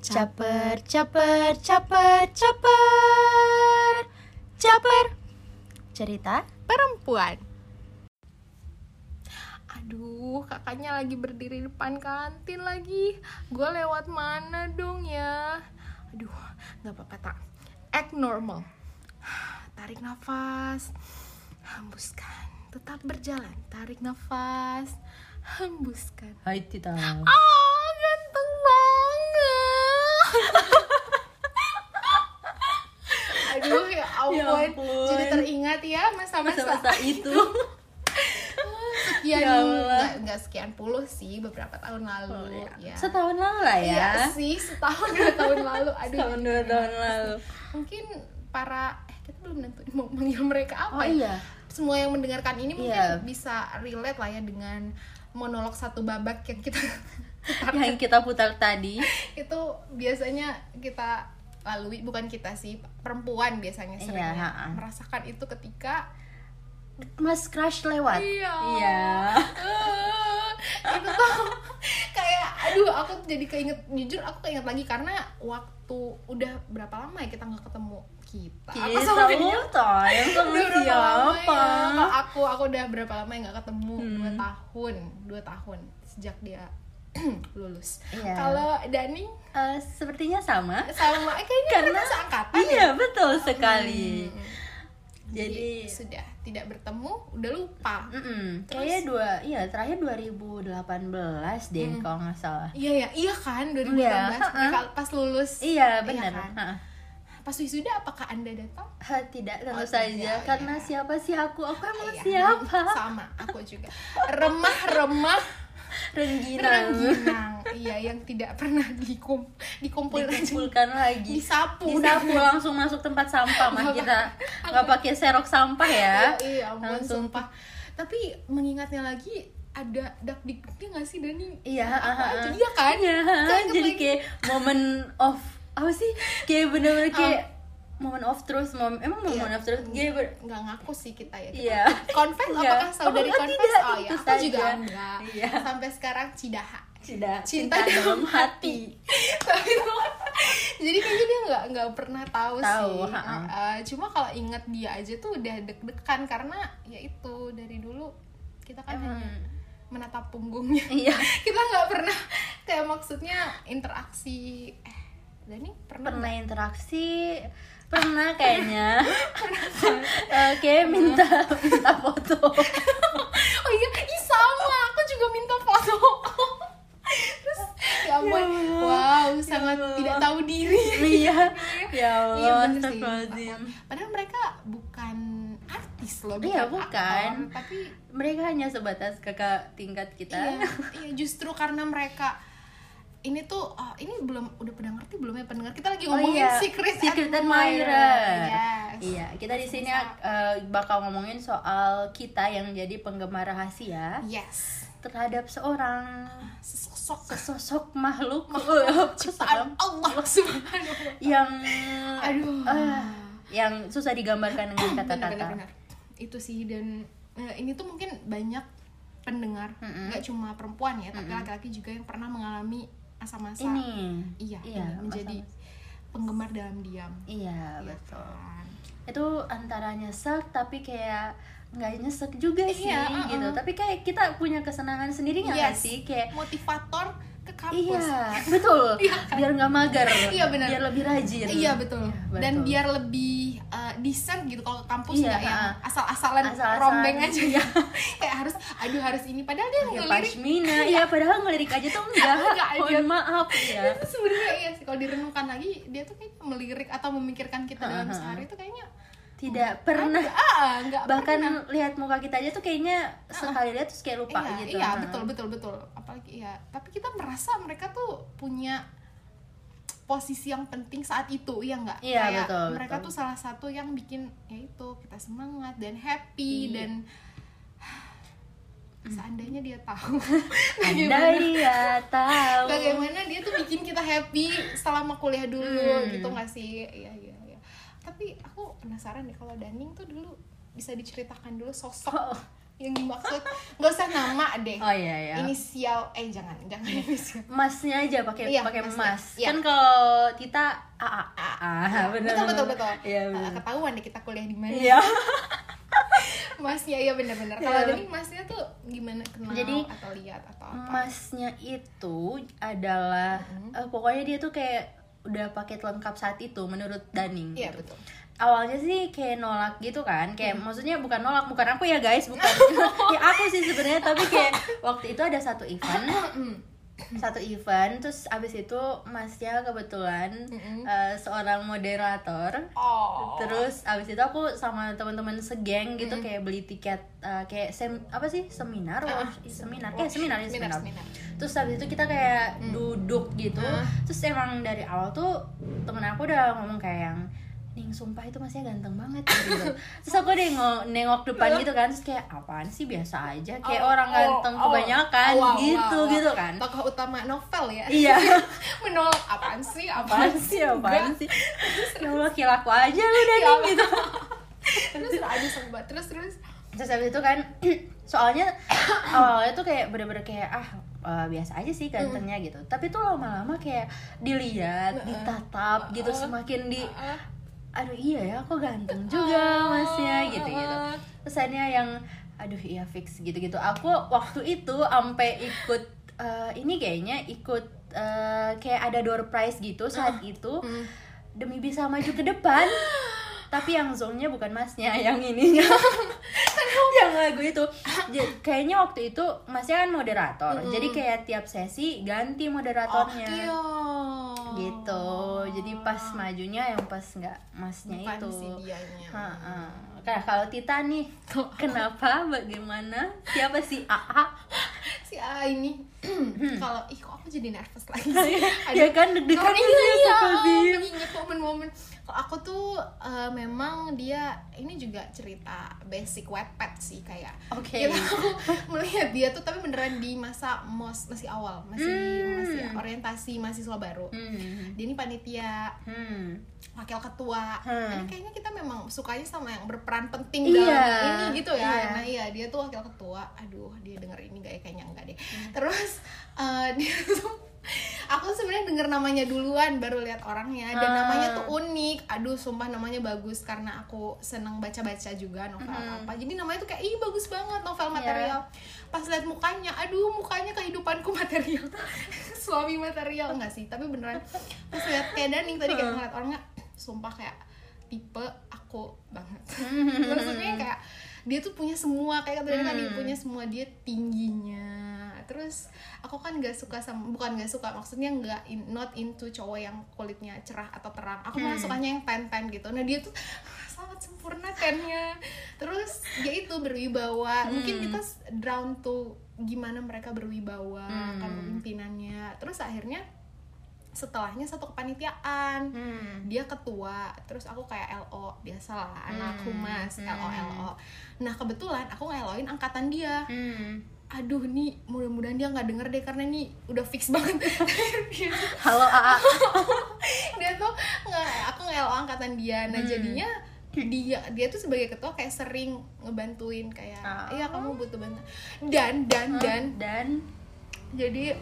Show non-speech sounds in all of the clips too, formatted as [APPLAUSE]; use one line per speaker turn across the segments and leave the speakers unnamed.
Caper, caper, caper, caper, caper. Cerita
perempuan. Aduh, kakaknya lagi berdiri depan kantin lagi. Gue lewat mana dong ya? Aduh, nggak apa-apa tak. Act normal. Tarik nafas, hembuskan. Tetap berjalan. Tarik nafas, hembuskan.
Hai Tita.
Oh. Aduh, ya ampun.
Ya ampun.
Jadi teringat ya masa-masa
itu [LAUGHS]
sekian
Ya
nggak nggak sekian puluh sih beberapa tahun lalu ya.
Setahun lalu lah ya
Iya sih setahun dua tahun lalu. Aduh.
Setahun dua tahun lalu
Mungkin para eh kita belum nentuin mau manggil mereka apa
Oh
ya.
iya
Semua yang mendengarkan ini mungkin
Iya.
bisa relate lah ya dengan monolog satu babak yang kita
Yang kita putar tadi
itu biasanya kita lalui bukan kita sih perempuan biasanya
Iya,
sering
ha-ha.
merasakan itu ketika
Mas Crush lewat
Iya.
Iya [LAUGHS]
itu tuh kayak aduh aku jadi keinget jujur aku keinget lagi karena waktu udah berapa lama ya kita nggak ketemu kita Apa
Kita
sama dia?
Yang
berapa lama
siapa
ya? Kalau aku aku udah berapa lama ya nggak ketemu
Hmm.
dua tahun dua tahun sejak dia [CLEARS THROAT] lulus
Iya.
kalau Dani
Eh, Sepertinya sama
sama kayaknya
Karena-
seangkatan ya
Iya betul sekali
Hmm.
Jadi
sudah tidak bertemu udah lupa
Mm-mm. Kayaknya dua, iya terakhir 2018 deh
Hmm.
kalau nggak salah.
iya ya iya kan 2018
Iya,
mereka pas lulus
Iya benar.
kan?
Ha-ha.
pas wisuda apakah anda datang
Ha, tidak tentu
Oh,
saja
tidak,
karena
iya.
siapa sih aku? Aku emang
Iya,
siapa?
sama aku juga remah-remah
Rengginang.
rengginang iya yang tidak pernah dikum dikumpulkan
Dikumpulkan lagi.
disapu
Disapu langsung masuk tempat sampah mah
Nggak
kita nggak pakai serok sampah ya.
iya ampun
Langsung.
sumpah tapi mengingatnya lagi ada dak diknya nggak sih Dani
Iya,
Apa aja? iya kan
Iya,
Keinget
jadi kayak momen of apa sih? Kayak bener-bener kayak
Oh.
momen of truth, mom emang momen
Iya.
of truth kayak ber-
nggak ngaku sih kita ya kita
Iya.
confess
Iya.
apakah saudari
Oh,
confess
tidak,
oh ya aku juga
saja.
enggak
Iya.
sampai sekarang cidaha [LAUGHS]
Cinta,
Cinta
cinta dalam
dalam
hati.
tapi jadi kayaknya dia nggak nggak pernah tahu,
Tahu,
sih
ha-ha.
Uh, cuma kalau inget dia aja tuh udah deg-degan karena ya itu dari dulu kita kan
Emang.
hanya menatap punggungnya
Iya. [LAUGHS]
kita nggak pernah kayak maksudnya interaksi eh Dani pernah
Pernah interaksi, pernah kayaknya. Oke, minta minta foto.
oh iya ih sama aku juga minta foto terus ya ampun
Ya Allah.
wow sangat
Allah.
tidak tahu diri
Iya. Ya
Iya
Allah,
bener sih.
astagfirullahaladzim.
Padahal mereka bukan artis loh,
Iya,
bukan
bukan.
aktor, tapi
Mereka hanya sebatas kakak tingkat kita.
iya, iya justru karena mereka ini tuh oh, ini belum udah pada ngerti belum ya pendengar kita lagi
Oh
ngomongin
iya,
secret,
Secret
admirer.
Admirer.
Yes.
Iya, kita di sini eh, bakal ngomongin soal kita yang jadi penggemar rahasia
Yes.
terhadap seorang
Sesosok
sesosok makhluk [LAUGHS]
ciptaan Allah Subhanahu
yang
Aduh.
ah, yang susah digambarkan dengan kata-kata.
Itu sih dan eh, ini tuh mungkin banyak pendengar, nggak cuma perempuan ya, tapi laki-laki juga yang pernah mengalami masa-masa
Ini.
iya,
Iya,
ini menjadi penggemar dalam diam.
Iya,
Iya
betul.
kan?
Itu antara nyesek tapi kayak nggak nyesek juga sih
Iya, uh-uh.
gitu. Tapi kayak kita punya kesenangan sendiri nggak
Yes.
sih? Kayak
motivator ke kampus.
Iya, betul. [LAUGHS]
Iya kan?
Biar nggak mager.
Iya, benar.
Biar lebih rajin.
Iya betul.
Iya,
Dan
betul.
biar lebih uh, decent gitu kalau kampus
Iya,
nggak yang
ha.
asal-asalan
Asal-asalan.
rombeng aja ya. [LAUGHS] Kayak harus aduh harus ini padahal dia
Ya
ngelirik
pashmina, [LAUGHS] ya padahal ngelirik aja tuh enggak. [LAUGHS]
Enggak,
Mohon
dia-
maaf ya.
itu sebenarnya iya sih kalau direnungkan lagi dia tuh kayak melirik atau memikirkan kita dalam
ha, ha.
sehari itu kayaknya
Tidak pernah
ah nggak
bahkan
pernah.
lihat muka kita aja tuh kayaknya sekali lihat terus kayak lupa
iya,
gitu.
iya
Ha.
betul betul betul apalagi iya tapi kita merasa mereka tuh punya posisi yang penting saat itu ya nggak
Iya,
Kayak
betul,
mereka
betul.
tuh salah satu yang bikin ya itu kita semangat dan happy
Iya.
dan seandainya dia tahu [LAUGHS] bagaimana
ya tahu.
bagaimana dia tuh bikin kita happy selama kuliah dulu
Hmm.
gitu nggak sih iya iya iya tapi aku penasaran nih kalau Daning tuh dulu bisa diceritakan dulu sosok
Oh,
yang dimaksud nggak usah nama deh
Oh iya iya.
inisial eh jangan jangan inisial
Masnya aja pakai
Iya,
pakai mas.
Iya.
Kan kalau Tita AA.
Ah,
Ah, benar.
betul betul betul
Iya, benar.
ketahuan deh kita kuliah di mana
Iya. [LAUGHS]
masnya ya benar-benar
Iya.
kalau jadi masnya tuh gimana kenal
Jadi,
atau lihat atau apa
Masnya itu adalah
Mm-hmm.
eh, pokoknya dia tuh kayak udah paket lengkap saat itu menurut Daning.
iya
gitu.
betul
Awalnya sih kayak nolak gitu kan, kayak
Hmm.
maksudnya bukan nolak, bukan aku ya guys, bukan. [LAUGHS] ya aku sih sebenarnya, tapi kayak waktu itu ada satu event, [CLEARS THROAT] satu event, terus abis itu masnya kebetulan
Mm-mm.
eh, seorang moderator,
oh
Terus abis itu aku sama teman-teman segeng gitu kayak beli tiket uh, kayak sem apa sih seminar
Ah,
workshop- seminar eh seminar ya
seminar,
seminar.
seminar.
Terus abis itu kita kayak duduk gitu.
Ah.
Terus emang dari awal tuh temen aku udah ngomong kayak yang Ning sumpah itu masnya ganteng banget gitu. Terus aku nengok nengok depan gitu kan terus kayak apaan sih biasa aja kayak
Oh,
orang
oh,
ganteng
oh.
kebanyakan
Oh, wow,
gitu
wow, wow.
gitu kan.
tokoh utama novel ya
Iya. [LAUGHS]
menolak apaan sih
apaan sih apaan sih ya Allah kilaku aja lu [LAUGHS]
Ya Allah.
gitu [LAUGHS]
terus aja sobat terus terus
terus habis itu kan [CLEARS THROAT] soalnya [CLEARS THROAT] awalnya tuh kayak bener-bener kayak ah eh, biasa aja sih gantengnya gitu tapi tuh lama-lama kayak dilihat ditatap gitu semakin di aduh iya ya aku ganteng [LAUGHS] juga masnya gitu gitu. Akhirnya yang aduh iya fix gitu gitu aku waktu itu sampai ikut eh, ini kayaknya ikut eh, kayak ada door prize gitu saat itu demi bisa maju ke depan. [GASPS] Tapi yang zongnya bukan masnya yang ininya [LAUGHS] yang lagu itu. Ja- kayaknya waktu itu masnya kan moderator. Jadi kayak tiap sesi ganti moderatornya.
Oh, iya.
gitu. Jadi pas majunya yang pas nggak masnya
Bukan
itu.
si dianya.
Nah, kalau Tita nih kenapa? Bagaimana? Siapa si AA
si A ini. Kalau ih kok aku jadi nervous lagi [LAUGHS]
ya kan deg-degan
iya,
ya
iya, momen-momen. kalau aku tuh eh, memang dia ini juga cerita basic wetpad sih kayak
Oke.
Gitu, aku [LAUGHS] melihat dia tuh tapi beneran di masa mos masih awal masih masih orientasi mahasiswa baru
Hmm.
dia ini panitia
Hmm.
wakil ketua
Hmm.
Jadi kayaknya kita memang sukanya sama yang berperan penting
Iya.
dalam ini gitu ya
Iya.
nah iya dia tuh wakil ketua aduh dia denger ini gak ya kayaknya enggak deh terus eh, [LAUGHS] dia tuh aku sebenarnya denger namanya duluan baru lihat orangnya. Dan
Ah.
namanya tuh unik. Aduh sumpah namanya bagus karena aku seneng baca-baca juga novel apa. Jadi namanya tuh kayak ih bagus banget novel material. Pas lihat mukanya aduh mukanya kehidupanku [LAUGHS] material. Suami material. Enggak sih tapi beneran. Pas lihat kayak Daning tadi kayak ngeliat orangnya sumpah kayak tipe aku banget. Maksudnya kayak dia tuh punya semua kayak kata Daning tadi punya semua. Dia tingginya terus aku kan nggak suka sama bukan nggak suka maksudnya nggak in- not into cowok yang kulitnya cerah atau terang. Aku malah sukanya yang tan tan gitu. Nah dia tuh sangat sempurna tannya terus dia itu berwibawa. Mungkin kita drawn to gimana mereka berwibawa kan pemimpinannya terus akhirnya setelahnya satu kepanitiaan.
Hmm.
dia ketua terus aku kayak LO biasalah anak humas LO LO nah kebetulan aku ngeloin angkatan dia.
Hmm.
Aduh nih mudah-mudahan dia nggak denger deh karena nih udah fix banget. [LAUGHS]
Halo AA. [LAUGHS]
dia tuh nggak aku nge-LO angkatan dia.
Hmm.
nah jadinya dia dia tuh sebagai ketua kayak sering ngebantuin kayak
Ah.
iya kamu butuh bantuan. Dan dan dan
dan?
jadi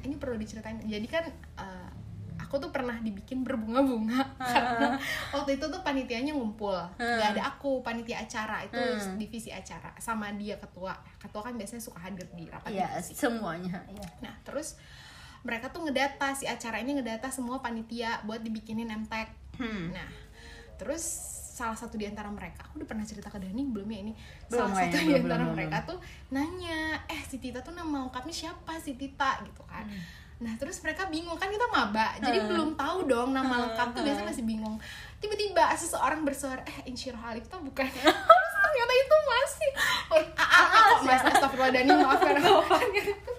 ini perlu diceritain. Jadi kan eh, aku tuh pernah dibikin berbunga-bunga. [LAUGHS] Karena waktu itu tuh panitianya ngumpul. Nggak ada aku panitia acara. Itu divisi acara sama dia ketua. Ketua kan biasanya suka hadir di rapat
ya
divisi.
semuanya ya.
nah terus mereka tuh ngedata si acara ini ngedata semua panitia buat dibikinin MTech
Hmm.
nah terus salah satu di antara mereka aku udah pernah cerita ke Dani belum ya ini?
Belum,
salah satu
kayaknya.
di
Belum,
antara
belum,
mereka tuh nanya eh si Tita tuh nama lengkapnya siapa? Si Tita gitu kan nah terus mereka bingung kan kita maba jadi belum tahu dong nama lengkap tuh biasanya masih bingung. Tiba-tiba seseorang bersuara eh Insyirah Alifta bukan. [LAUGHS] Terus ternyata itu masih. Oh, A, A, A, kok mas? Astagfirullah Dani maafkan [LAUGHS] aku Ternyata itu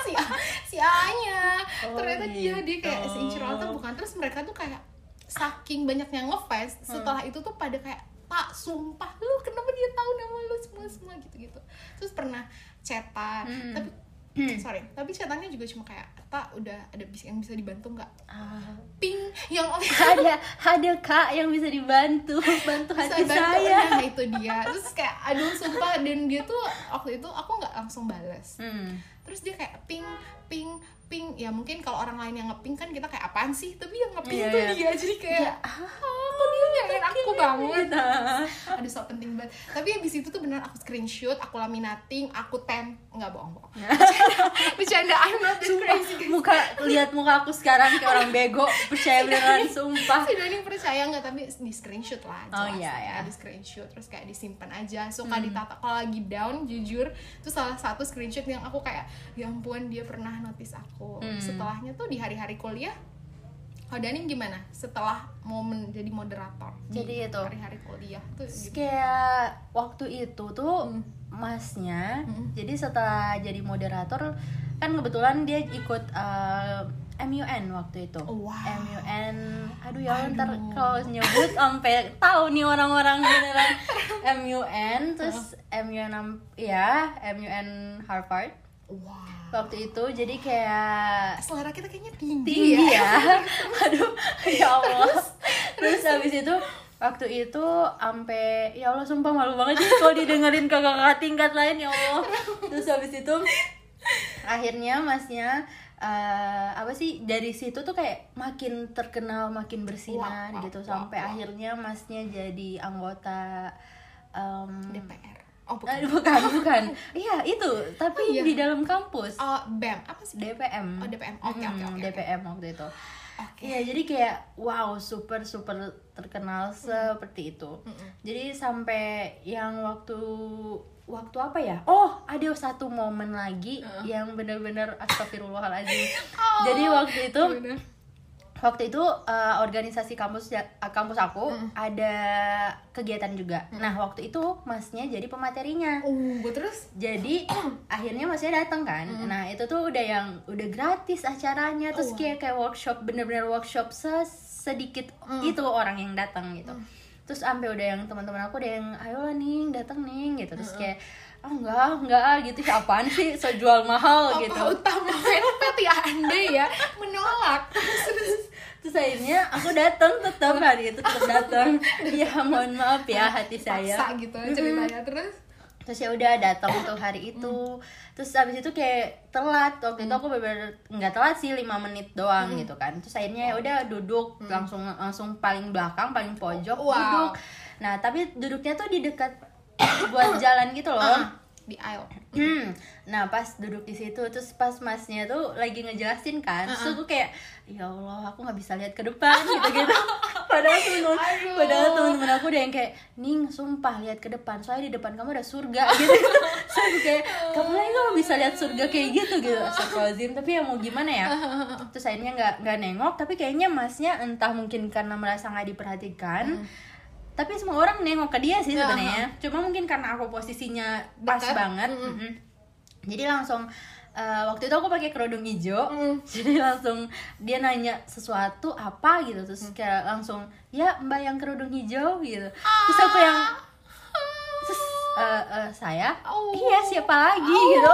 si A, si A-nya.
Oh,
ternyata dia dia kayak
gitu.
si Insyirah Alifta bukan. Terus mereka tuh kayak saking banyaknya ngefans setelah itu tuh pada kayak tak sumpah lu kenapa dia tahu nama lu semua semua gitu gitu terus pernah chatan tapi sorry tapi chatannya juga cuma kayak tak udah ada bisa yang bisa dibantu nggak?
Ah.
ping yang [LAUGHS]
ada ada kak yang bisa dibantu bantu
Bisa
hati
bantu,
saya.
nah itu dia. Terus kayak aduh sumpah. Dan dia tuh waktu itu aku nggak langsung balas
hmm.
Terus dia kayak ping ping ping. Ya mungkin kalau orang lain yang ngeping kan kita kayak apaan sih? Tapi yang ngeping
Iya,
tuh
iya.
dia. Jadi kayak
Ya,
ah kok dia nyain aku banget?
Gitu.
aduh so penting banget. Tapi abis itu tuh beneran aku screenshot aku laminating aku tem nggak bohong bohong. Bercanda I'm not that crazy guys.
muka lihat muka aku sekarang kayak orang bego percaya beneran sumpah.
si Dani percaya nggak tapi di screenshot lah
Oh,
jelas
iya,
ya.
iya.
di screenshot terus kayak disimpan aja. Suka ditata kalau lagi down jujur itu salah satu screenshot yang aku kayak ya ampun dia pernah notice aku setelahnya tuh di hari-hari kuliah Oh Dani gimana setelah momen jadi moderator di
Jadi itu.
hari-hari kuliah tuh
kayak waktu itu tuh
Hmm.
masnya
Hmm.
jadi setelah jadi moderator kan kebetulan dia ikut eh, MUN waktu itu
Oh, wow.
MUN aduh ya Allah, ntar
Aduh.
kalau nyebut sampai tahu nih orang-orang beneran MUN terus MUN am- ya MUN Harvard
wow.
Waktu itu jadi kayak
selera kita kayaknya tinggi,
tinggi
ya,
ya. [LAUGHS] Aduh ya Allah. Terus habis itu waktu itu sampai ya Allah sumpah malu banget sih kalau didengerin kakak-kakak tingkat lain ya Allah. Terus habis itu akhirnya masnya eh, apa sih dari situ tuh kayak makin terkenal makin bersinar
Wah, wah,
gitu. sampai
wah.
akhirnya masnya jadi anggota em,
DPR oh bukan
eh, bukan [LAUGHS] bukan [LAUGHS] iya itu tapi
Oh, iya.
di dalam kampus
Oh, BEM apa sih
DPM
Oh, DPM. Oke, oke,
Mm,
oke, oke.
DPM waktu itu
Oke.
Iya, jadi kayak wow, super super terkenal seperti itu. Jadi sampai yang waktu waktu apa ya? Oh, ada satu momen lagi yang bener-bener [LAUGHS] astagfirullahaladzim.
Oh,
jadi waktu itu
Bener.
Waktu itu eh, organisasi kampus eh, kampus aku ada kegiatan juga. Nah, waktu itu masnya jadi pematerinya.
Oh, terus
Jadi [CLEARS THROAT] akhirnya masnya datang kan. Nah, itu tuh udah yang udah gratis acaranya terus
Oh,
kayak kayak workshop bener-bener workshop se- sedikit itu orang yang datang gitu. Terus sampai udah yang teman-teman aku udah yang ayo nih datang nih gitu. Terus kayak ah enggak enggak ah," gitu. "Ya apaan sih? So jual mahal
apa
gitu.
utama [LAUGHS] fanpage ya anda ya? Menolak. Terus terus
terus akhirnya aku datang tetap hari itu tetap datang ya mohon maaf ya hati saya.
Paksa gitu ceritanya terus.
Terus ya udah datang tuh hari itu. Terus abis itu kayak telat. Waktu itu aku bener nggak telat sih lima menit doang gitu kan. Terus akhirnya ya udah duduk langsung langsung paling belakang paling pojok
Wow.
duduk. Nah tapi duduknya tuh di dekat buat jalan gitu loh
Ah, di aisle
Hmm. Nah pas duduk di situ terus pas masnya tuh lagi ngejelasin kan, terus aku kayak ya Allah aku nggak bisa lihat ke depan [LAUGHS] gitu gitu. padahal temen padahal temen-temen aku udah yang kayak Ning sumpah lihat ke depan soalnya di depan kamu ada surga [LAUGHS] gitu. Terus aku kayak kamu lagi kamu bisa lihat surga kayak gitu gitu. Astagfirullahaladzim tapi ya mau gimana ya? [LAUGHS] Terus akhirnya nggak nggak nengok tapi kayaknya masnya entah mungkin karena merasa nggak diperhatikan. Tapi semua orang nengok ke dia sih
Ya,
sebenarnya. Cuma mungkin karena aku posisinya pas
Dekat.
banget. mm-mm. Jadi langsung eh, waktu itu aku pakai kerudung hijau.
Mm. [LAUGHS]
Jadi langsung dia nanya sesuatu apa gitu terus kayak langsung ya Mbak yang kerudung hijau gitu. Terus aku yang terus eh, eh, saya
Oh.
iya siapa lagi gitu.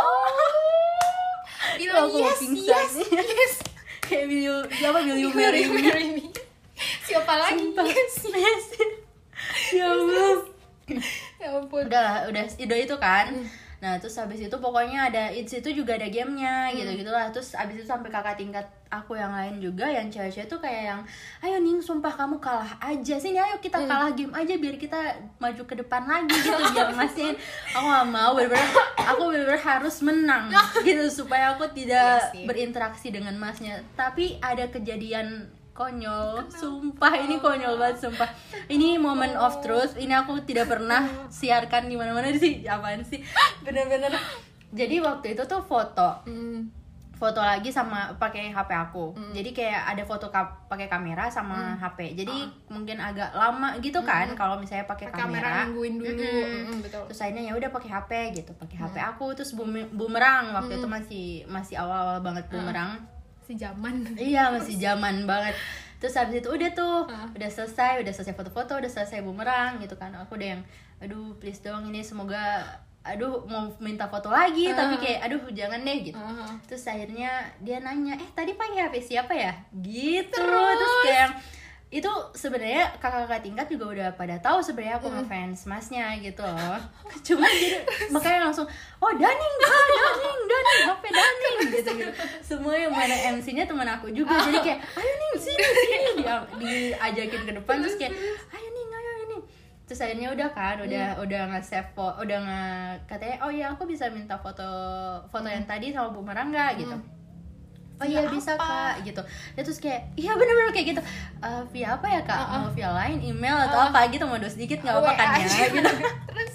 bilang [LAUGHS]
Aku
yes
pingsan.
yes yes [LAUGHS]
Kayak will you, apa will you marry me?
marry me siapa lagi
Sumpah.
yes
Yes. Ya Allah.
ya ampun.
Udah lah, udah udah itu kan. Nah terus habis itu pokoknya ada di situ juga ada gamenya gitu gitulah terus habis itu sampai kakak tingkat aku yang lain juga yang cewek-cewek tuh kayak yang ayo ning sumpah kamu kalah aja sini ayo kita kalah game aja biar kita maju ke depan lagi gitu biar masih aku gak mau bener-bener aku bener-bener harus menang gitu supaya aku tidak
Iya sih.
berinteraksi dengan masnya. Tapi ada kejadian konyol sumpah ini konyol banget sumpah. Ini moment of truth ini aku tidak pernah siarkan di mana-mana [LAUGHS] sih apaan sih? Bener-bener. Jadi waktu itu tuh foto.
Hmm.
foto lagi sama pakai HP aku. Jadi kayak ada foto ka- pakai kamera sama HP jadi mungkin agak lama gitu kan kalau misalnya pakai
kamera.
kamera
nungguin dulu.
Mm-mm.
Mm-mm, betul.
Terus akhirnya ya udah pakai HP gitu pakai HP aku terus bumerang waktu itu masih masih awal-awal banget bumerang
si zaman
Iya masih zaman banget. Terus habis itu udah tuh,
Hah.
udah selesai, udah selesai foto-foto, udah selesai bumerang gitu kan. Aku udah yang, aduh please dong ini semoga, aduh mau minta foto lagi, tapi kayak aduh jangan deh gitu.
Ah.
Terus akhirnya dia nanya, eh tadi pakai HP siapa ya? Gitu. Terus, kayak yang, itu sebenarnya kakak-kakak tingkat juga udah pada tahu sebenarnya aku ngefans masnya gitu loh. [LAUGHS] Cuma jadi [LAUGHS] makanya langsung oh Daning ah Daning Daning HP Daning [LAUGHS] gitu gitu. Semua yang mana MC-nya teman aku juga. Jadi kayak ayo nih sini sini. dia diajakin ke depan terus kayak ayo nih ayo ini terus akhirnya udah kan udah udah nge save udah nge katanya oh ya aku bisa minta foto foto yang tadi sama Bu Marangga gitu oh iya bisa
apa?
kak gitu. Ya terus kayak iya bener-bener kayak gitu. "Eh, via apa ya kak? Mau via line email atau apa gitu mau sedikit nggak apa-apa kan ya [LAUGHS] gitu.
Terus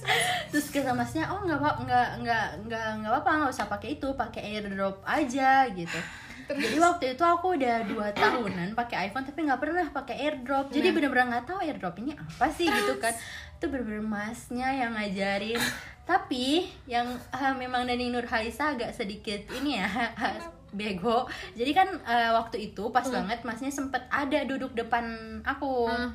terus. Kata masnya oh nggak apa nggak nggak nggak nggak apa nggak usah pakai itu pakai airdrop aja gitu. Jadi waktu itu aku udah dua tahunan pakai iPhone tapi nggak pernah pakai airdrop. Jadi bener-bener nggak tahu airdrop ini apa sih gitu kan. Itu bener-bener masnya yang ngajarin. Tapi yang ah, memang Dani Nurhalisa agak sedikit ini ya bego. Jadi kan eh, waktu itu pas banget masnya sempet ada duduk depan aku.
Hmm.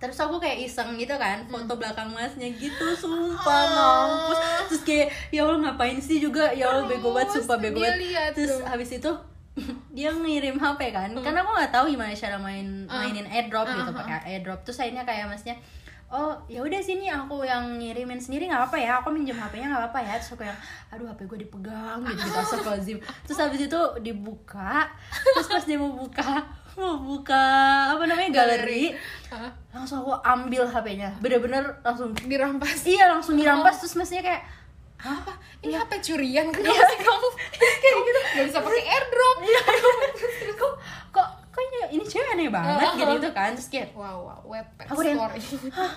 terus aku kayak iseng gitu kan foto belakang masnya gitu [LAUGHS] sumpah mampus. Terus kayak ya Allah ngapain sih juga? Ya Allah bego banget sumpah bego banget. terus
tuh.
habis itu [LAUGHS] dia ngirim HP kan karena aku nggak tahu gimana cara main mainin airdrop gitu pakai airdrop. Terus akhirnya kayak masnya oh ya udah sini aku yang ngirimin sendiri nggak apa ya. Aku minjem HP-nya nggak apa ya. Terus aku yang aduh HP gue dipegang gitu gitu astagfirullahaladzim terus habis itu dibuka. Terus pas dia mau buka mau buka apa namanya galeri. langsung aku ambil HP-nya bener-bener langsung
dirampas.
Iya langsung dirampas. Terus masnya kayak
apa? Ini HP curian kenapa sih kamu? [LAUGHS] Kayak gitu. Nggak bisa pakai airdrop.
Iya. Kok kok ini ini cewek aneh banget
Uh-huh.
gitu, gitu kan terus kayak
wow wow web
Aku udah- Hah,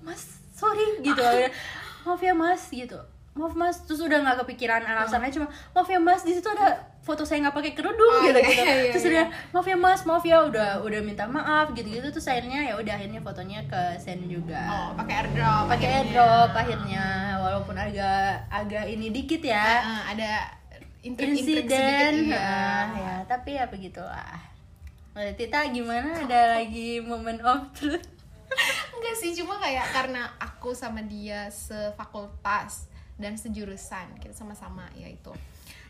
mas sorry gitu. [LAUGHS] Maaf ya mas gitu. Maaf mas terus udah nggak kepikiran alasannya cuma maaf ya mas di situ ada foto saya nggak pakai kerudung
Oh,
gitu
iya,
gitu.
iya, iya,
terus
iya.
udah maaf ya mas maaf ya udah udah minta maaf gitu gitu terus akhirnya ya udah akhirnya fotonya ke send juga.
Oh pakai airdrop
pakai airdrop akhirnya walaupun agak agak ini dikit ya.
Ah, ada
insiden
sedikit, iya.
ah, ya tapi ya begitulah Mbak Tita gimana? Ada lagi momen of truth
enggak sih cuma kayak karena aku sama dia sefakultas dan sejurusan kita sama-sama ya itu.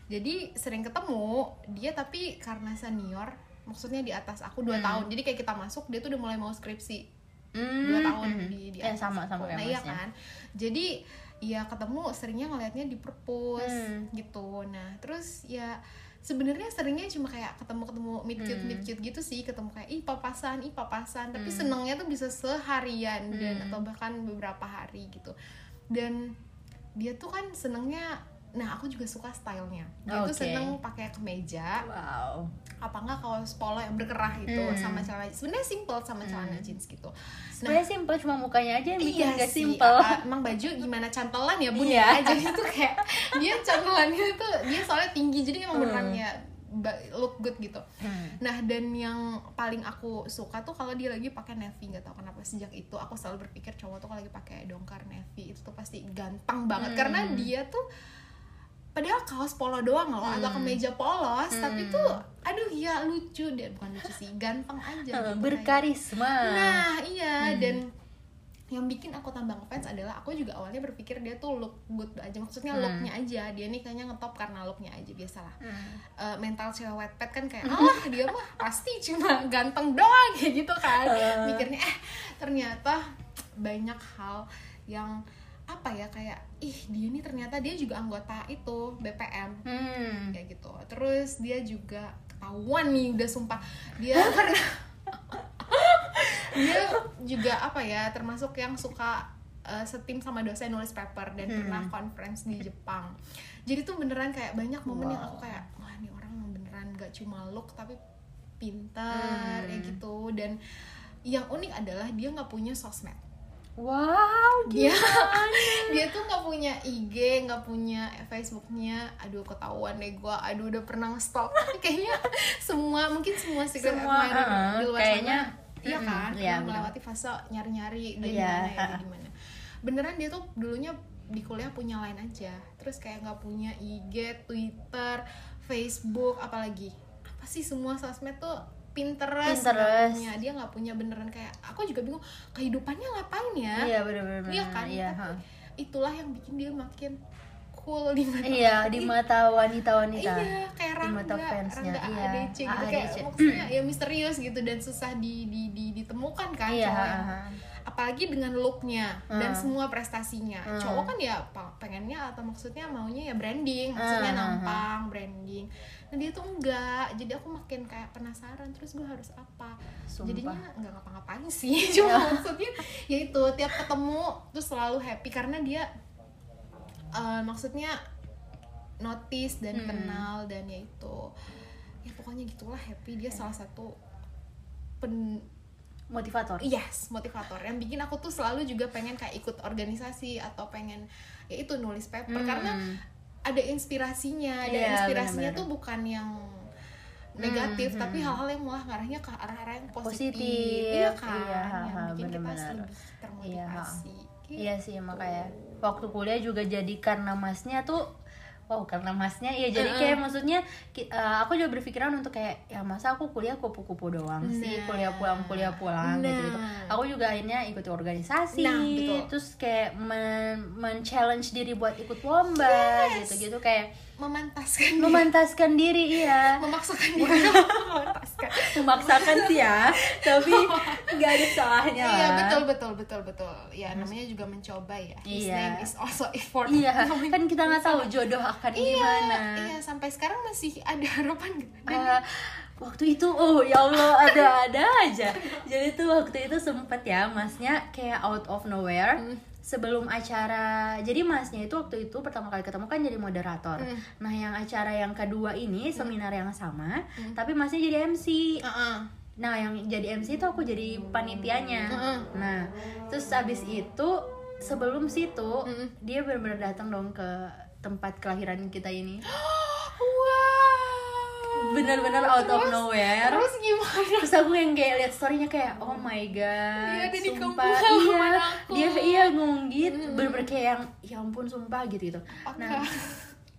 Jadi sering ketemu dia tapi karena senior maksudnya di atas aku dua tahun. Jadi kayak kita masuk dia tuh udah mulai mau skripsi. Dua
Hmm,
tahun
hmm.
di, di
ya
atas
sama sama
aku. nah iya
masnya
kan? Jadi ya ketemu seringnya ngelihatnya di perpus
Hmm.
gitu. Nah terus ya sebenarnya seringnya cuma kayak ketemu ketemu meet cute
Hmm.
meet cute gitu sih ketemu kayak ih papasan ih papasan tapi senengnya tuh bisa seharian dan
Hmm.
atau bahkan beberapa hari gitu dan dia tuh kan senengnya nah aku juga suka stylenya. Dia tuh
Oke.
seneng pakai kemeja.
Wow.
Apa enggak kaos polo yang berkerah gitu
Hmm.
sama celana sebenarnya simple sama celana jeans gitu.
Sebenarnya simple cuma mukanya aja yang bikin gak
Iya sih,
simple.
Emang baju gimana? Cantelan ya bun
Iya.
ya jadi tuh kayak dia cantelannya tuh dia soalnya tinggi jadi emang beneran ya ba- look good gitu.
Hmm.
nah dan yang paling aku suka tuh kalau dia lagi pakai navy nggak tahu kenapa sejak itu aku selalu berpikir cowok tuh kalau lagi pakai dongkar navy itu tuh pasti ganteng banget.
Hmm.
karena dia tuh padahal kaos polo doang loh atau kemeja polos tapi tuh aduh ya lucu dia bukan lucu sih ganteng aja gitu, kayak-
berkarisma.
Nah, iya dan yang bikin aku tambah ngefans adalah aku juga awalnya berpikir dia tuh look good aja. Maksudnya looknya aja dia nih kayaknya ngetop karena looknya aja biasalah.
Hmm.
Eh, mental cewek pet kan kayak ah [LAUGHS] dia mah pasti cuma ganteng doang kayak gitu kan. Mikirnya eh ternyata banyak hal yang apa ya kayak ih dia nih ternyata dia juga anggota itu BPM
Hmm.
kayak gitu. Terus dia juga ketahuan nih udah sumpah. Dia [LAUGHS] pernah dia juga apa ya termasuk yang suka uh, setim sama dosen nulis paper dan pernah conference di Jepang. Jadi tuh beneran kayak banyak momen yang aku kayak wah ini orang beneran gak cuma look tapi pintar kayak gitu. Dan yang unik adalah dia nggak punya sosmed
wow
dia dia tuh nggak punya IG nggak punya Facebooknya. Aduh ketahuan deh gue aduh udah pernah tapi kayaknya semua mungkin semua secret
Semua,
admirer
uh-uh,
di luar
kayaknya,
sana. Iya kan?
Iya,
pernah
bener.
melewati fase nyari-nyari dia
Iya,
di mana ya dia
uh-uh.
di mana beneran dia tuh dulunya di kuliah punya lain aja. Terus kayak nggak punya IG Twitter Facebook apalagi. Apa sih semua sosmed tuh Pinterest,
Pinterest.
punya dia nggak punya beneran kayak aku juga bingung kehidupannya ngapain ya
iya bener-bener
Iya kan?
iya
Tapi
ha.
itulah yang bikin dia makin cool di mata
iya di mata wanita-wanita
iya kayak
di mata
Rangga
fansnya
Rangga
iya
AADC gitu kayak
AADC.
maksudnya ya misterius gitu dan susah di, di, di ditemukan kan
iya
apalagi dengan looknya dan
Hmm.
semua prestasinya
Hmm.
cowok kan ya pengennya atau maksudnya maunya ya branding maksudnya
Hmm, hmm,
nampang branding nah dia tuh enggak jadi aku makin kayak penasaran terus gue harus apa
Sumpah.
jadinya nggak ngapa-ngapain sih [LAUGHS] cuma maksudnya ya itu tiap ketemu tuh selalu happy karena dia eh, maksudnya notice dan
Hmm.
kenal dan ya itu ya pokoknya gitulah happy dia salah satu pen
motivator
yes motivator yang bikin aku tuh selalu juga pengen kayak ikut organisasi atau pengen ya itu nulis paper
Hmm.
karena ada inspirasinya dan
Iya,
inspirasinya
benar-benar.
tuh bukan yang negatif
Hmm,
tapi
hmm.
hal-hal yang malah ngarahnya ke arah-arah yang positif,
Positif,
iya kan
iya,
yang
ha-ha,
bikin kita
benar-benar.
lebih termotivasi Gitu.
Iya sih makanya waktu kuliah juga jadi karena masnya tuh wow karena masnya ya jadi
Uh-uh.
kayak maksudnya ki- eh, aku juga berpikiran untuk kayak ya masa aku kuliah kupu-kupu doang sih
Nah.
kuliah pulang kuliah pulang gitu gitu
Nah.
aku juga akhirnya ikuti organisasi
Nah, betul.
terus kayak men, men-challenge diri buat ikut lomba
Yes.
gitu gitu kayak
memantaskan diri,
memantaskan diri iya.
Memaksakan [LAUGHS] diri. Memantaskan.
Memaksakan sih ya tapi nggak ada salahnya
iya betul betul betul betul. Ya namanya juga mencoba ya. His
Iya.
name is also effort.
Iya [LAUGHS] kan kita nggak tahu jodoh akan
iya
gimana.
iya sampai sekarang masih ada harapan
Eh, waktu itu oh ya Allah ada ada aja. Jadi tuh waktu itu sempet ya masnya kayak out of nowhere.
Hmm.
Sebelum acara jadi masnya itu waktu itu pertama kali ketemu kan jadi moderator
Hmm.
nah yang acara yang kedua ini seminar yang sama tapi masnya jadi MC
Uh-uh.
nah yang jadi MC itu aku jadi panitianya
Heeh.
nah terus abis itu sebelum situ
Mm.
dia benar-benar datang dong ke tempat kelahiran kita ini [GASPS]
wow
benar-benar out of
Terus-
nowhere.
terus gimana?
Terus aku yang kayak lihat storynya kayak oh my god
Iya, ada di
sumpah. iya
aku.
dia iya ngomong gitu bener-bener kayak yang ya ampun sumpah gitu gitu nah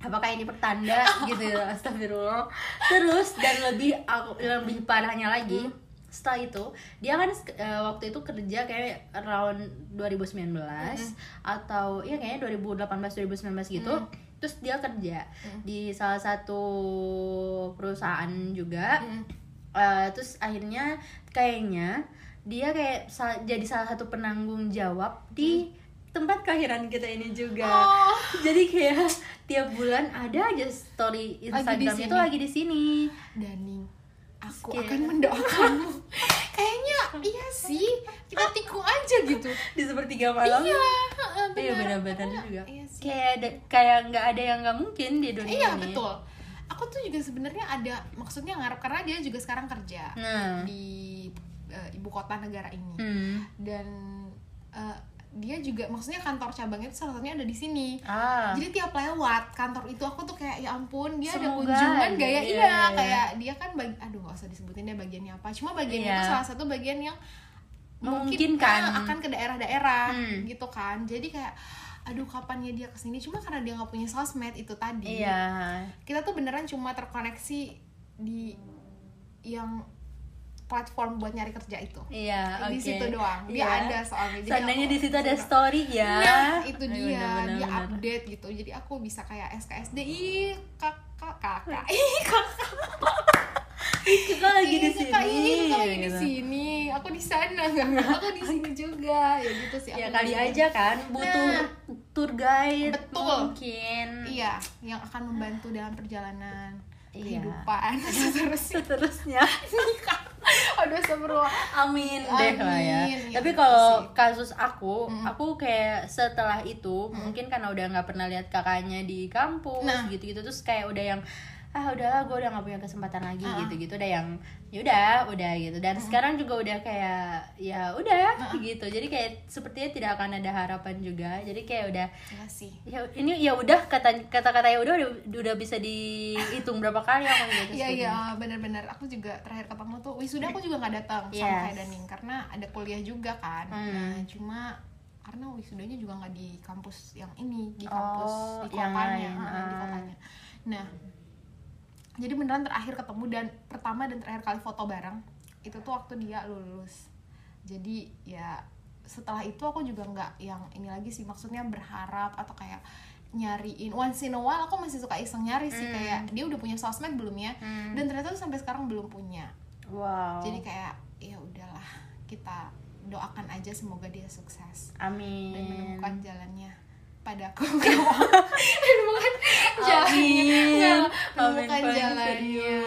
apakah ini pertanda gitu [LAUGHS] astagfirullah. Terus dan lebih aku lebih parahnya lagi
Hmm.
setelah itu dia kan eh, waktu itu kerja kayak around 2019
Hmm.
atau ya kayaknya 2018 2019 gitu.
Hmm.
Terus dia kerja di salah satu perusahaan juga.
Hmm.
Eh, terus akhirnya kayaknya dia kayak sa- jadi salah satu penanggung jawab di tempat kelahiran kita ini juga.
Oh.
jadi kayak tiap bulan ada aja story
Lagi di
Instagram itu
sini.
lagi di sini.
Dani aku
Kayak-
akan mendoakanmu [LAUGHS] kayaknya iya sih. Kita tikung aja gitu.
Di sepertiga malam?
Iya
iya
benar.
benar-benar
Aku
juga.
iya sih.
Kayak kayak nggak ada yang nggak mungkin di dunia
iya
ini.
betul. Aku tuh juga sebenarnya ada maksudnya ngarep karena dia juga sekarang kerja
nah.
di eh, ibu kota negara ini.
Hmm.
dan eh, dia juga maksudnya kantor cabangnya itu salah satunya ada di sini
ah
jadi tiap lewat kantor itu aku tuh kayak ya ampun dia ada
Semoga
kunjungan
gitu.
gak ya
Iya,
iya
iya.
kayak dia kan bagi aduh nggak usah disebutin deh bagiannya apa cuma bagiannya
Iya.
itu salah satu bagian yang mungkin ah, akan ke daerah-daerah
Hmm.
gitu kan jadi kayak aduh kapan ya dia ke sini cuma karena dia nggak punya sosmed itu tadi
iya
kita tuh beneran cuma terkoneksi di yang platform buat nyari kerja itu
iya oke
di situ doang dia
Iya.
ada soalnya Jadi
seandainya di situ ada story ya
Nah, itu
Ayo,
dia, dia
bener.
update gitu. Jadi aku bisa kayak SKSD, ih kakak kakak, ih kakak,
kita [LAUGHS] lagi di sini
kakak, kakak lagi di
gitu.
sini. Aku di sana, [LAUGHS] aku di sini juga. Ya gitu sih.
ya kali aja kan butuh
Nah.
tour guide
Betul.
mungkin
Iya, yang akan membantu dalam perjalanan
Iya.
kehidupan [LAUGHS] seterusnya.
seterusnya
Nikah. [LAUGHS] Aduh, astagfirullah.
amin deh lah ya
Amin. Ya,
tapi
gitu
kalau kasus aku
Mm.
aku kayak setelah itu mungkin karena udah nggak pernah lihat kakaknya di kampus
Nah.
gitu-gitu terus kayak udah yang ah udahlah gue udah nggak punya kesempatan lagi
Ah.
gitu-gitu udah yang ya udah udah gitu dan sekarang juga udah kayak ya udah gitu jadi kayak sepertinya tidak akan ada harapan juga jadi kayak udah
Iya sih.
ya ini ya udah kata kata kata ya udah udah bisa dihitung berapa kali aku gitu
Iya iya benar-benar aku juga terakhir ketemu tuh wisuda aku juga nggak datang sama
Yes.
kayak Daning karena ada kuliah juga kan.
Hmm.
Nah cuma karena wisudanya juga nggak di kampus yang ini di kampus
Oh,
di
yang
kotanya,
lain.
ah, di
Ah.
kotanya. Nah jadi beneran terakhir ketemu dan pertama dan terakhir kali foto bareng itu tuh waktu dia lulus. Jadi ya setelah itu aku juga nggak yang ini lagi sih maksudnya berharap atau kayak nyariin. Once in a while aku masih suka iseng nyari sih kayak dia udah punya sosmed belum ya?
Hmm.
dan ternyata tuh sampai sekarang belum punya.
Wow.
Jadi kayak ya udahlah kita doakan aja semoga dia sukses.
Amin.
dan menemukan jalannya padaku. [LAUGHS] Jalannya
Amin.
Nggak,
Amin,
menemukan
paling
jalannya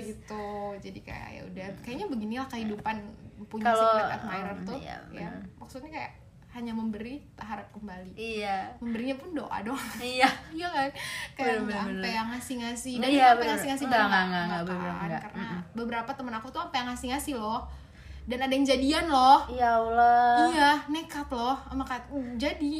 gitu. Jadi kayak ya udah kayaknya beginilah kehidupan punya
Kalau-
secret admirer
um,
tuh
iya,
ya. maksudnya kayak hanya memberi tak harap kembali.
Iya.
Memberinya pun doa doang
iya. [LAUGHS]
Iya kan? Kayak nggak sampai
bener.
yang ngasih-ngasih. Dan
Iya,
sampai
Enggak,
juga
enggak, enggak, enggak, bener,
kan?
enggak.
karena beberapa temen aku tuh sampai yang ngasih-ngasih loh. Dan ada yang jadian loh.
Ya Allah.
Iya nekat loh. Sama kat jadi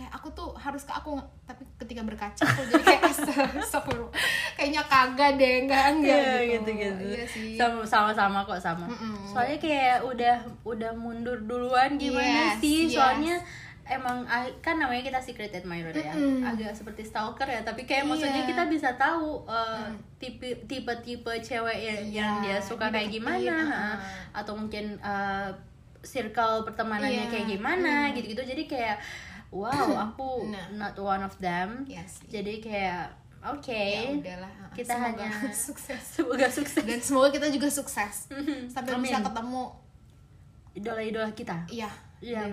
kayak aku tuh harus ke aku tapi ketika berkaca aku jadi kayak [LAUGHS] astagfirullah kayaknya kagak deh enggak enggak
Iya,
gitu.
gitu-gitu.
iya sih
sama sama sama kok sama
Mm-mm.
soalnya kayak udah udah mundur duluan gimana
Yes,
sih
yes.
soalnya emang ah, kan namanya kita secret admirer ya
Mm-mm.
agak seperti stalker ya tapi kayak
Iya.
maksudnya kita bisa tahu uh, tipe tipe tipe cewek yang,
Iya,
yang dia suka kayak gimana ha. atau mungkin uh, circle pertemanannya
Iya.
kayak gimana gitu-gitu jadi kayak wow aku [LAUGHS]
Nah.
not one of them.
Sih.
jadi kayak oke.
Ya udahlah
kita
Semoga
hanya [LAUGHS]
sukses. [LAUGHS]
Semoga sukses.
Dan semoga kita juga sukses. Sampai
Amin.
bisa ketemu
idola-idola kita.
Iya.
Yang-
dan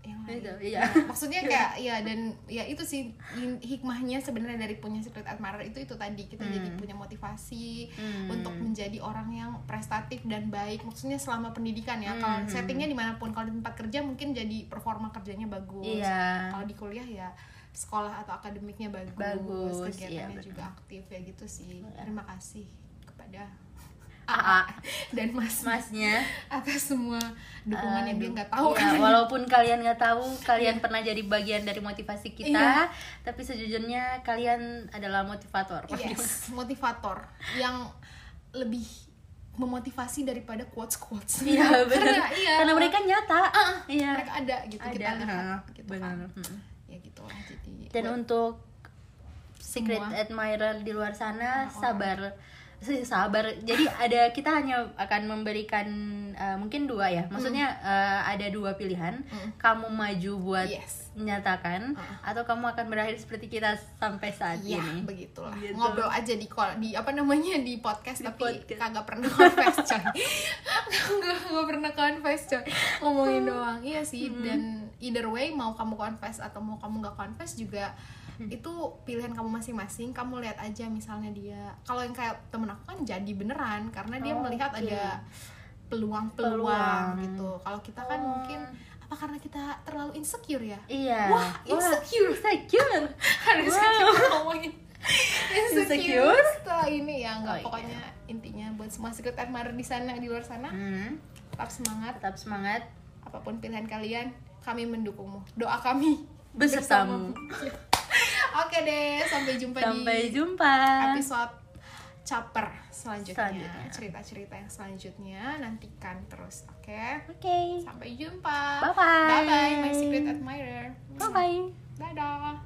yang lain.
Itu, iya.
Ya, maksudnya [LAUGHS] kayak ya dan ya itu sih hikmahnya sebenarnya dari punya secret admirer itu itu tadi kita jadi punya motivasi
Hmm.
untuk menjadi orang yang prestatif dan baik maksudnya selama pendidikan ya kalau
Hmm.
settingnya di mana pun kalau di tempat kerja mungkin jadi performa kerjanya bagus
Iya.
kalau di kuliah ya sekolah atau akademiknya bagus,
Bagus,
kegiatannya
iya,
juga aktif ya gitu sih
Iya.
terima kasih kepada
AA
dan mas
masnya.
atas semua dukungan yang dia nggak tahu.
Iya,
kan [LAUGHS]
walaupun kalian nggak tahu kalian pernah jadi bagian dari motivasi kita
Iya.
tapi sejujurnya kalian adalah motivator.
Yes. motivator yang lebih memotivasi daripada quotes quotes
iya benar.
karena iya
karena mereka nyata. Iya.
mereka ada gitu
ada.
kita lihat
ha,
gitu
benar.
Kan
Mm.
ya gitu lah jadi
dan
buat-
untuk secret
Semua.
admirer di luar sana sabar. sih sabar. Jadi ada kita hanya akan memberikan uh, mungkin dua ya. Maksudnya uh, ada dua pilihan.
Mm.
kamu maju buat
yes
menyatakan
Uh-uh.
atau kamu akan berakhir seperti kita sampai saat
ya
ini
begitulah
Gitu.
ngobrol aja di call di apa namanya di podcast
Di
tapi
podcast.
kagak pernah confess coy [LAUGHS] nggak pernah confess coy ngomongin doang iya sih
Hmm.
dan either way mau kamu confess atau mau kamu nggak confess juga
Hmm.
itu pilihan kamu masing-masing kamu lihat aja misalnya dia kalau yang kayak temen aku kan jadi beneran karena dia
Oh,
melihat
oke.
ada peluang-peluang
Peluang.
gitu kalau kita kan
Oh.
mungkin apa karena kita terlalu insecure ya?
Iya.
Wah, insecure.
insecure. [LAUGHS]
Harusnya
Wow.
kita ngomongin. Insecure,
Insecure?
setelah ini ya nggak
Oh, iya.
pokoknya intinya buat semua secret admirer di sana di luar sana
Hmm,
tetap semangat.
Tetap semangat.
Apa pun pilihan kalian kami mendukungmu. Doa kami
besertamu [LAUGHS]
oke deh sampai jumpa
sampai
di
jumpa.
episode caper selanjutnya. Cerita-cerita yang selanjutnya nantikan terus, oke? Okay?
Oke. Okay.
Sampai jumpa.
Bye bye.
Bye bye my secret admirer.
Bye bye.
Dadah.